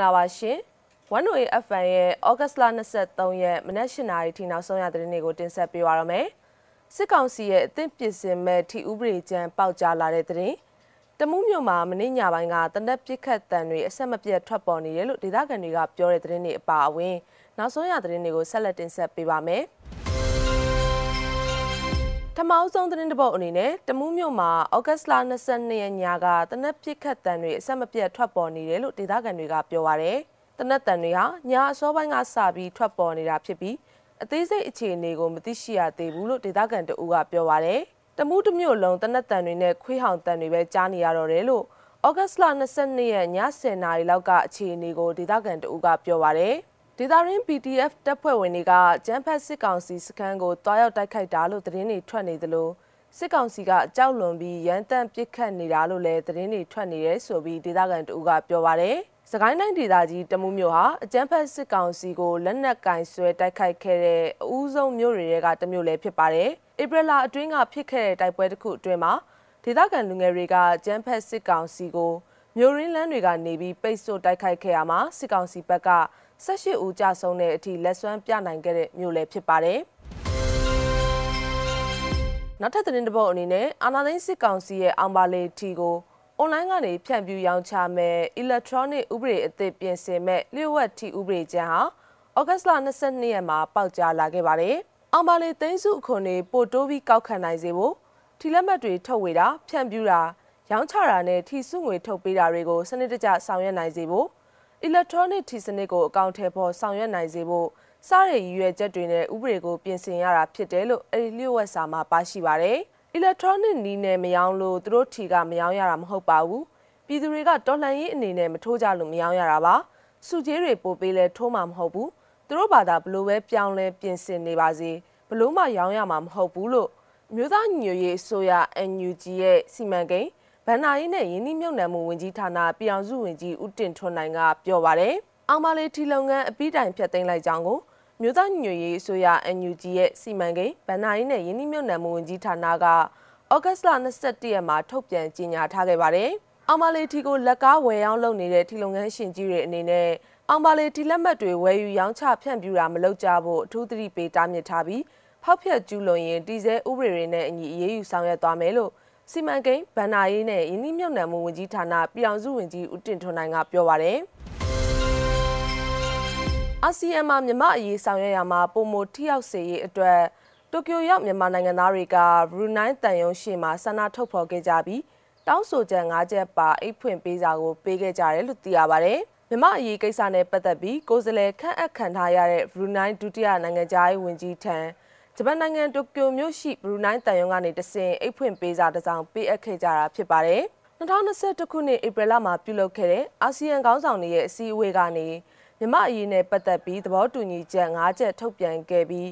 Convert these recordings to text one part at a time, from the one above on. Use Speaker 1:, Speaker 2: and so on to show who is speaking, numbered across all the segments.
Speaker 1: င်္ဂလာပါရှင်။108 FM ရဲ့ဩဂတ်လ23ရက်မနက်၈နာရီထိနောက်ဆုံးရသတင်းတွေကိုတင်ဆက်ပေးပါရမယ်။စစ်ကောင်စီရဲ့အသင့်ပြင်ဆင်မဲ့ထီဥပဒေကြမ်းပေါက်ကြားလာတဲ့သတင်း။တမူးမြို့မှာမနေ့ညပိုင်းကတနက်ပစ်ခတ်တံတွေအဆက်မပြတ်ထွက်ပေါ်နေတယ်လို့ဒေသခံတွေကပြောတဲ့သတင်းတွေအပါအဝင် နောက်ဆုံးရသတင်းတွေကိုဆက်လက်တင်ဆက်ပေးပါမယ်။ထ မောက်ဆုံးသတင်းတပုတ်အနေနဲ့တမူးမြို့မှာဩဂတ်စ်လ22ရက်ညကတနက်ပစ်ခတ်တံတွေအဆက်မပြတ်ထွက်ပေါ်နေတယ်လို့ဒေသခံတွေကပြောပါရယ်။တနက်တံတွေဟာညအစောပိုင်းကစပြီးထွက်ပေါ်နေတာဖြစ်ပြီးအသေးစိတ်အခြေအနေကိုမသိရှိရသေးဘူးလို့ဒေသခံတအူးကပြောပါရယ်။တမူးတစ်မြို့လုံးတနက်တံတွေနဲ့ခွေးဟောင်တံတွေပဲကြားနေရတော့တယ်လို့ဩဂတ်စ်လ22ရက်ည10:00နာရီလောက်ကအခြေအနေကိုဒေသခံတအူးကပြောပါရယ်။ ဒေတာရင်း PDF တပ်ဖွဲ့ဝင်တွေကကျန်းဖက်စစ်ကောင်စီစခန်းကိုတွားရောက်တိုက်ခိုက်တာလို့သတင်းတွေထွက်နေသလိုစစ်ကောင်စီကအကြောက်လွန်ပြီးရန်တမ်းပစ်ခတ်နေတာလို့လည်းသတင်းတွေထွက်နေရဲဆိုပြီးဒေသခံတူကပြောပါရယ်စကိုင်းတိုင်းဒေသကြီးတမှုမြို့ဟာအကြမ်းဖက်စစ်ကောင်စီကိုလက်နက်ကင်ဆွဲတိုက်ခိုက်ခဲ့တဲ့အဦးဆုံးမြို့တွေကတမျိုးလည်းဖြစ်ပါတယ်ဧပြီလအတွင်းကဖြစ်ခဲ့တဲ့တိုက်ပွဲတစ်ခုအတွင်းမှာဒေသခံလူငယ်တွေကကျန်းဖက်စစ်ကောင်စီကိုမြို့ရင်းလန်းတွေကနေပြီးပိတ်ဆို့တိုက်ခိုက်ခဲ့ရမှာစစ်ကောင်စီဘက်က 18ဦးကြဆုံးတဲ့အထိလက်စွမ်းပြနိုင်ခဲ့တဲ့မြို့လည်းဖြစ်ပါတယ်။နောက်ထပ်သတင်းတစ်ပုဒ်အနေနဲ့အာနာသိန်းစစ်ကောင်စီရဲ့အောင်ပါလေတီကိုအွန်လိုင်းကနေဖြန့်ဖြူးရောင်းချမဲ့ electronic ဥပဒေအသစ်ပြင်ဆင်မဲ့လျှို့ဝှက်တီဥပဒေကျမ်းဟာဩဂတ်လ22ရက်မှာပေါက်ကြားလာခဲ့ပါတယ်။အောင်ပါလေသိန်းစုအခွန်တွေပို့တိုးပြီးကောက်ခံနိုင်စေဖို့ထီလက်မှတ်တွေထုတ်ဝေတာဖြန့်ဖြူးတာရောင်းချတာနဲ့ထီစုငွေထုတ်ပေးတာတွေကိုစနစ်တကျဆောင်ရွက်နိုင်စေဖို့ electronic ထီစနစ်ကိုအကောင့်ထဲပေါ်ဆောင်ရွက်နိုင်စေဖို့စတဲ့ရည်ရွယ်ချက်တွေနဲ့ဥပဒေကိုပြင်ဆင်ရတာဖြစ်တယ်လို့အဲဒီလျှို့ဝှက်စာမှာပါရှိပါတယ်။ electronic နီးနဲ့မယောင်းလို့သူတို့ထီကမယောင်းရတာမဟုတ်ပါဘူး။ပြည်သူတွေကတော်လှန်ရေးအနေနဲ့မထိုးကြလို့မယောင်းရတာပါ။စုကြီးတွေပို့ပေးလဲထိုးမှာမဟုတ်ဘူး။သူတို့ဘာသာဘလို့ပဲပြောင်းလဲပြင်ဆင်နေပါစေဘလို့မှရောင်းရမှာမဟုတ်ဘူးလို့မြို့သားညွရေးအစိုးရ NUG ရဲ့စီမံကိန်း ဗန်နာရေးနဲ့ယင်းနှမြုံနယ်မှုဝန်ကြီးဌာနပြည်အောင်စုဝန်ကြီးဦးတင်ထွန်းနိုင်ကပြောပါတယ်။အောင်ပါလေးထီလုံငန်းအပိတိုင်ဖြတ်သိမ်းလိုက်ကြောင်းကိုမြို့သားညွရေးအစိုးရ NUG ရဲ့စီမံကိန်းဗန်နာရေးနဲ့ယင်းနှမြုံနယ်မှုဝန်ကြီးဌာနကဩဂတ်စ်လ22ရက်မှာထုတ်ပြန်ကြေညာထားခဲ့ပါတယ်။အောင်ပါလေးထီကိုလက်ကားဝယ်ရောင်းလုပ်နေတဲ့ထီလုံငန်းရှင်ကြီးတွေအနေနဲ့အောင်ပါလေးထီလက်မှတ်တွေဝယ်ယူရောင်းချဖြန့်ပြူတာမလုပ်ကြဖို့အထူးသတိပေးတားမြစ်ထားပြီးဖောက်ဖျက်ကျူးလွန်ရင်တည်ဆဲဥပဒေတွေနဲ့အညီအရေးယူဆောင်ရွက်သွားမယ်လို့ စီမံကိန်းဗန်နာရေးနဲ့ယင်းနှမြုပ်နှံမှုဝန်ကြီးဌာနပြည်အောင်စုဝန်ကြီးဦးတင်ထွန်းနိုင်ကပြောပါရယ်အာဆီယံမှာမြန်မာအရေးဆောင်ရွက်ရမှာပုံမထိရောက်စေရေးအတွက်တိုကျိုရောက်မြန်မာနိုင်ငံသားတွေကဘရူနိုင်းတန်ယုံရှိမှာဆန္ဒထုတ်ဖော်ခဲ့ကြပြီးတောင်းဆိုချက်၅ချက်ပါအိတ်ဖွင့်ပေးစာကိုပေးခဲ့ကြတယ်လို့သိရပါဗျ။မြမအရေးကိစ္စနဲ့ပတ်သက်ပြီးကိုယ်စားလှယ်ခန့်အပ်ခံထားရတဲ့ဘရူနိုင်းဒုတိယနိုင်ငံသားရေးဝန်ကြီးထံ ဂျပန်နိုင်ငံတိုကျိုမြို့ရှိဘရူနိုင်းတန်ယုံကနေတဆင်အိတ်ဖွင့်ပေးစာတစ်စောင်ပေးအပ်ခဲ့ကြတာဖြစ်ပါတယ်။2021ခုနှစ်ဧပြီလမှာပြုလုပ်ခဲ့တဲ့အာဆီယံခေါင်းဆောင်တွေရဲ့အစည်းအဝေးကနေမြမအရေးနဲ့ပတ်သက်ပြီးသဘောတူညီချက်၅ချက်ထုတ်ပြန်ခဲ့ပြီး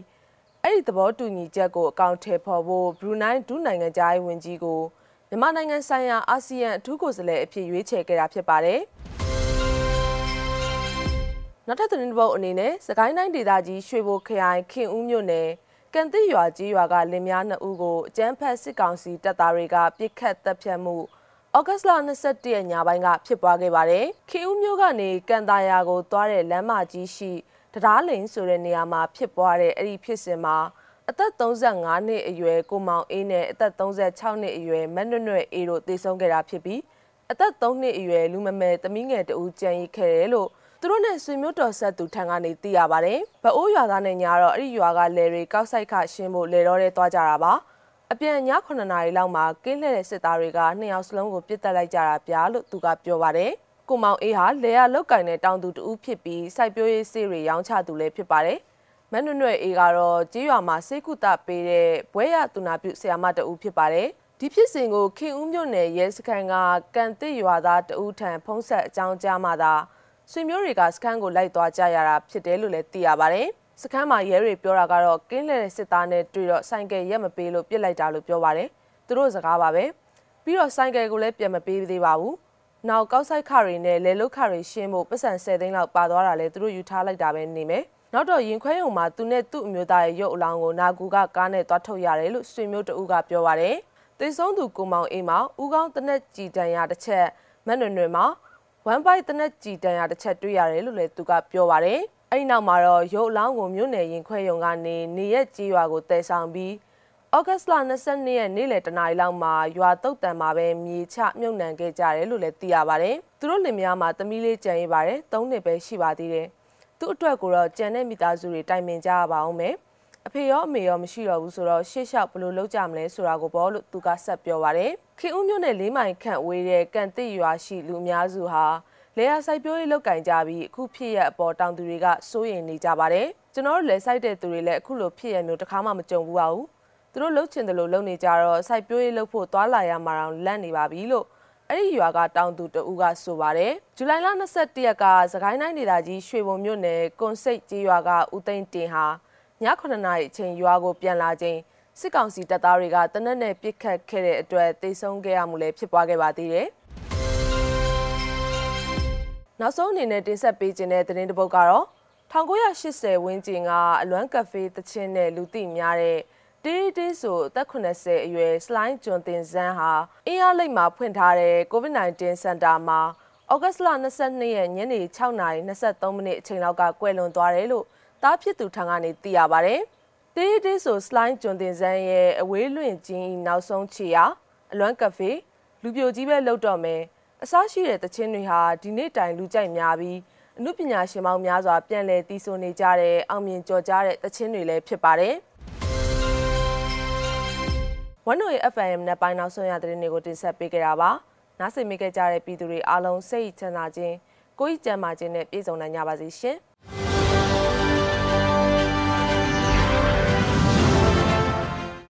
Speaker 1: အဲ့ဒီသဘောတူညီချက်ကိုအကောင့်ထဲပေါ်ဖို့ဘရူနိုင်းဒုနိုင်ငံသားရေးဝန်ကြီးကိုမြန်မာနိုင်ငံဆိုင်ရာအာဆီယံအထူးကိုယ်စားလှယ်အဖြစ်ရွေးချယ်ခဲ့တာဖြစ်ပါတယ်။နောက်ထပ်သတင်းတစ်ပုဒ်အနေနဲ့စကိုင်းတိုင်းဒေသကြီးရွှေဘိုခရိုင်ခင်ဦးမြို့နယ် ကန်တိရွာကြီးရွာကလင်များနှစ်ဦးကိုအကြမ်းဖက်စစ်ကောင်စီတပ်သားတွေကပြစ်ခတ်တပ်ဖြတ်မှုဩဂတ်လ22ရက်ညပိုင်းကဖြစ်ပွားခဲ့ပါတယ်။ခင်ဦးမြို့ကနေကန်တာယာကိုသွားတဲ့လမ်းမကြီးရှိတရားလိန်ဆိုတဲ့နေရာမှာဖြစ်ပွားတဲ့အဲ့ဒီဖြစ်စဉ်မှာအသက်35နှစ်အရွယ်ကိုမောင်အေးနဲ့အသက်36နှစ်အရွယ်မက်နွနွဲ့အေးတို့တေဆုံးခဲ့တာဖြစ်ပြီးအသက်3နှစ်အရွယ်လူမမယ်သမီးငယ်တဦးကြံရီခဲ့တယ်လို့ သူတို့နဲ့ဆွေမျိုးတော်ဆက်သူထံကနေသိရပါတယ်။ဗအိုးရွာသားနဲ့ညာတော့အဲ့ဒီရွာကလယ်တွေကောက်ဆိုင်ခရှင်းဖို့လေတော့တဲ့သွားကြတာပါ။အပြန်ည9နာရီလောက်မှာကင်းလှည့်တဲ့စစ်သားတွေကနှစ်ယောက်စလုံးကိုပြစ်တက်လိုက်ကြတာပြားလို့သူကပြောပါတယ်။ကိုမောင်အေးဟာလေယာလောက်ကင်တဲ့တောင်သူတူဖြစ်ပြီးစိုက်ပျိုးရေးစေးတွေရောင်းချသူလည်းဖြစ်ပါတယ်။မန်နွနွဲ့အေးကတော့ကြေးရွာမှာစေကုသပေးတဲ့ဘွဲရသူနာပြုဆရာမတဦးဖြစ်ပါတယ်။ဒီဖြစ်စဉ်ကိုခင်ဦးမြို့နယ်ရဲစခန်းကကန်တစ်ရွာသားတဦးထံဖုံးဆက်အကြောင်းကြားမှသာ ဆွေမျိုးတွေကစခန်းကိုလိုက်သွားကြရတာဖြစ်တယ်လို့လည်းသိရပါတယ်။စခန်းမှာရဲတွေပြောတာကတော့ကင်းလဲတဲ့စစ်သားနဲ့တွေ့တော့ဆိုင်ကယ်ရက်မပေးလို့ပြစ်လိုက်တာလို့ပြောပါတယ်။သူတို့စကားပါပဲ။ပြီးတော့ဆိုင်ကယ်ကိုလည်းပြန်မပေးသေးပါဘူး။နောက်ကောက်ဆိုင်ခတွေနဲ့လေလုတ်ခတွေရှင်းဖို့ပတ်စံ10သိန်းလောက်ပါသွားတာလဲသူတို့ယူထားလိုက်တာပဲနေမယ်။နောက်တော့ရင်ခွဲရုံမှာသူနဲ့သူ့အမျိုးသားရဲ့ရုပ်အလောင်းကိုနာကူကကားနဲ့သွားထုတ်ရတယ်လို့ဆွေမျိုးတဦးကပြောပါတယ်။တေဆုံးသူကိုမောင်အေးမောင်ဦးကောင်းတနက်ကြည်တန်ရတစ်ချက်မက်နွယ်နွယ်မှာဩ 1 byte တနက်ကြည်တန်ရတစ်ချက်တွေ့ရတယ်လို့လည်းသူကပြောပါတယ်။အဲဒီနောက်မှာတော့ရုပ်အလောင်းကိုမြို့နယ်ရင်ခွဲရုံကနေနေရက်ကြီးရွာကိုတည်ဆောင်ပြီးဩဂတ်စ်လ22ရက်နေ့လယ်တနာရီလောက်မှာရွာတုတ်တန်မှာပဲမြေချမြုပ်နှံခဲ့ကြတယ်လို့လည်းသိရပါတယ်။သူတို့လင်မယားမှာသမီးလေးကြံရပါတယ်။၃နှစ်ပဲရှိပါသေးတယ်။သူ့အတွက်ကိုတော့ကြံတဲ့မိသားစုတွေတိုင်ပင်ကြရပါအောင်မယ်။ အဖေရောအမေရောမရှိတော့ဘူးဆိုတော့ရှေ့လျှောက်ဘယ်လိုလုပ်ကြမလဲဆိုတာကိုပေါ့လို့သူကဆက်ပြောပါတယ်။ခင်ဦးမြို့နယ်လေးမိုင်ခန့်ဝေးတဲ့ကန်တစ်ရွာရှိလူအများစုဟာလေယာစိုက်ပျိုးရေးလုပ်ကင်ကြပြီးအခုဖြစ်ရအပေါ်တောင်သူတွေကစိုးရိမ်နေကြပါတယ်။ကျွန်တော်တို့လည်းစိုက်တဲ့သူတွေလည်းအခုလိုဖြစ်ရမျိုးတစ်ခါမှမကြုံဘူးပါဘူး။သူတို့လှုပ်ချင်တယ်လို့လုပ်နေကြတော့စိုက်ပျိုးရေးလုပ်ဖို့သွားလာရမှာတော့လန့်နေပါပြီလို့အဲ့ဒီရွာကတောင်သူတဦးကဆိုပါတယ်ဇူလိုင်လ22ရက်ကစကိုင်းတိုင်းဒေသကြီးရွှေဘုံမြို့နယ်ကွန်စိတ်ကြီးရွာကဦးသိန်းတင်ဟာည 9နာရီအချိန်ရွာကိုပြန်လာချိန်စစ်ကောင်စီတပ်သားတွေကတနက်နဲ့ပစ်ခတ်ခဲ့တဲ့အတွက်တိတ်ဆုံးခဲ့ရမှုလည်းဖြစ်ပွားခဲ့ပါသေးတယ်နောက်ဆုံးအနေနဲ့တင်ဆက်ပေးခြင်းတဲ့သတင်းတစ်ပုဒ်ကတော့1980ဝန်းကျင်ကအလွမ်းကဖေးတချင်းနဲ့လူသိများတဲ့တီးတီးဆိုအသက်80အရွယ်စလိုင်းဂျွန်တင်ဇန်ဟာအင်းအားလိတ်မှာဖွင့်ထားတဲ့ COVID-19 စင်တာမှာဩဂတ်စ်လ22ရက်ညနေ6:23မိနစ်အချိန်လောက်ကကွယ်လွန်သွားတယ်လို့ တားဖြစ်သူထံကနေသိရပါဗျ။တီးတီးဆိုစလိုင်းဂျွန်တင်ဇန်ရဲ့အဝေးလွင့်ခြင်းနောက်ဆုံးခြေရာအလွမ်းကဖေးလူပြိုကြီးပဲလောက်တော့မယ်အစားရှိတဲ့တခြင်းတွေဟာဒီနေ့တိုင်လူကြိုက်များပြီးအမှုပညာရှင်ပေါင်းများစွာပြန်လည်တည်ဆိုနေကြတဲ့အောင်မြင်ကြော်ကြားတဲ့တခြင်းတွေလည်းဖြစ်ပါတယ်။ဝန်နိုရဲ့ FM နဲ့ပိုင်းနောက်ဆုံးရသတင်းတွေကိုတင်ဆက်ပေးကြတာပါ။နားဆင်မိခဲ့ကြတဲ့ပြည်သူတွေအားလုံးစိတ်ချမ်းသာခြင်းကိုယ်ကြမ်းမာခြင်းနဲ့ပြည့်စုံနိုင်ကြပါစေရှင်။